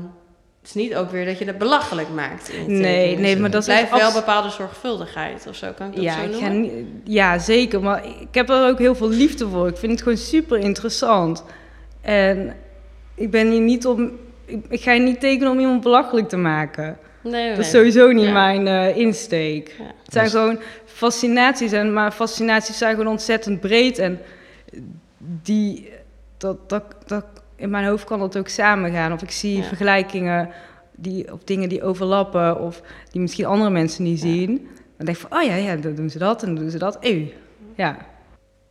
S4: het is niet ook weer dat je het belachelijk maakt. In
S3: Nee, nee, maar dat
S4: blijft wel bepaalde zorgvuldigheid of zo, kan ik dat
S3: Ja,
S4: zo
S3: ik ga
S4: noemen?
S3: niet- ja, zeker. Maar ik heb er ook heel veel liefde voor. Ik vind het gewoon super interessant. En ik ben hier niet om. Ik, ik ga hier niet tekenen om iemand belachelijk te maken.
S4: Nee, nee,
S3: Dat is sowieso niet
S4: Ja.
S3: mijn eh, insteek.
S4: Ja.
S3: Het zijn
S2: Dus-
S3: gewoon fascinaties. En, maar fascinaties zijn gewoon ontzettend breed. En die, dat, dat, dat, in mijn hoofd kan dat ook samengaan. Of ik zie
S4: Ja.
S3: vergelijkingen die, of dingen die overlappen. Of die misschien andere mensen niet zien. Dan denk ik van, oh ja, ja, dan doen ze dat en dan doen ze dat. Eeuw. Ja.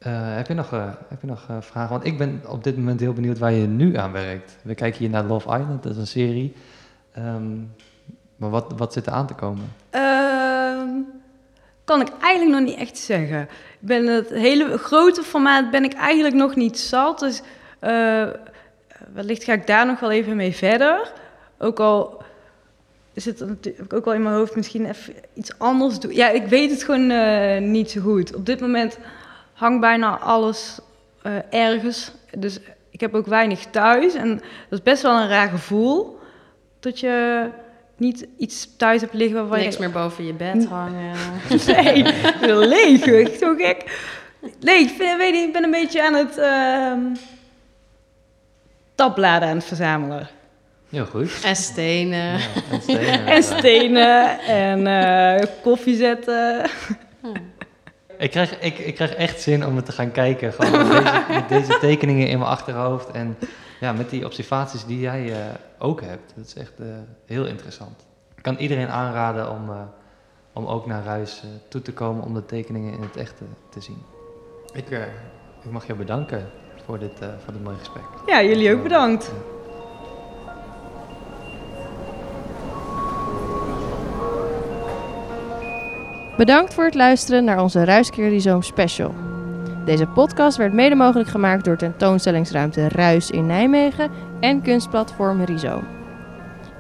S2: Eh, heb je nog, eh, heb je nog eh, vragen? Want ik ben op dit moment heel benieuwd waar je nu aan werkt. We kijken hier naar Love Island, dat is een serie. Ehm, maar wat, wat zit er aan te komen?
S3: Ehm, kan ik eigenlijk nog niet echt zeggen. Ik ben het hele grote formaat ben ik eigenlijk nog niet zat. Dus wellicht ga ik daar nog wel even mee verder. Ook al zit natuurlijk ook wel in mijn hoofd misschien even iets anders doen. Ja, ik weet het gewoon niet zo goed. Op dit moment hangt bijna alles eh, ergens. Dus ik heb ook weinig thuis. En dat is best wel een raar gevoel. Dat je niet iets thuis hebt liggen waarvan
S4: Niks
S3: je...
S4: meer boven je bed hangen.
S3: Nee, leeg, zo gek. Nee, ik, vind, weet niet, ik ben een beetje aan het ehm tabbladen aan het verzamelen.
S2: Heel goed.
S4: En stenen.
S2: Ja, en stenen.
S3: En stenen en eh, koffie zetten.
S2: Ik krijg, ik, ik krijg echt zin om het te gaan kijken. Gewoon met deze, met deze tekeningen in mijn achterhoofd. En ja, met die observaties die jij eh, ook hebt. Dat is echt eh, heel interessant. Ik kan iedereen aanraden om, eh, om ook naar Ruis eh, toe te komen om de tekeningen in het echt te, zien. Ik, eh, ik mag jou bedanken voor dit, eh, voor dit mooie gesprek.
S3: Ja, jullie ook bedankt.
S1: Bedankt voor het luisteren naar onze Ruiskeer Rhizoom special. Deze podcast werd mede mogelijk gemaakt door tentoonstellingsruimte Ruis in Nijmegen en kunstplatform Rhizoom.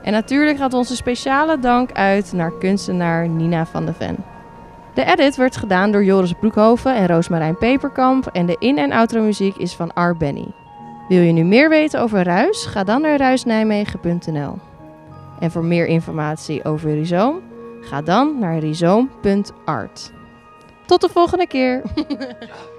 S1: En natuurlijk gaat onze speciale dank uit naar kunstenaar Nina van de Ven. De edit werd gedaan door Joris Broekhoven en Roosmarijn Peperkamp en de in- en outro muziek is van R. Benny. Wil je nu meer weten over Ruis? Ga dan naar ruisnijmegen.nl. En voor meer informatie over Rhizoom, ga dan naar rhizoom.art. Tot de volgende keer!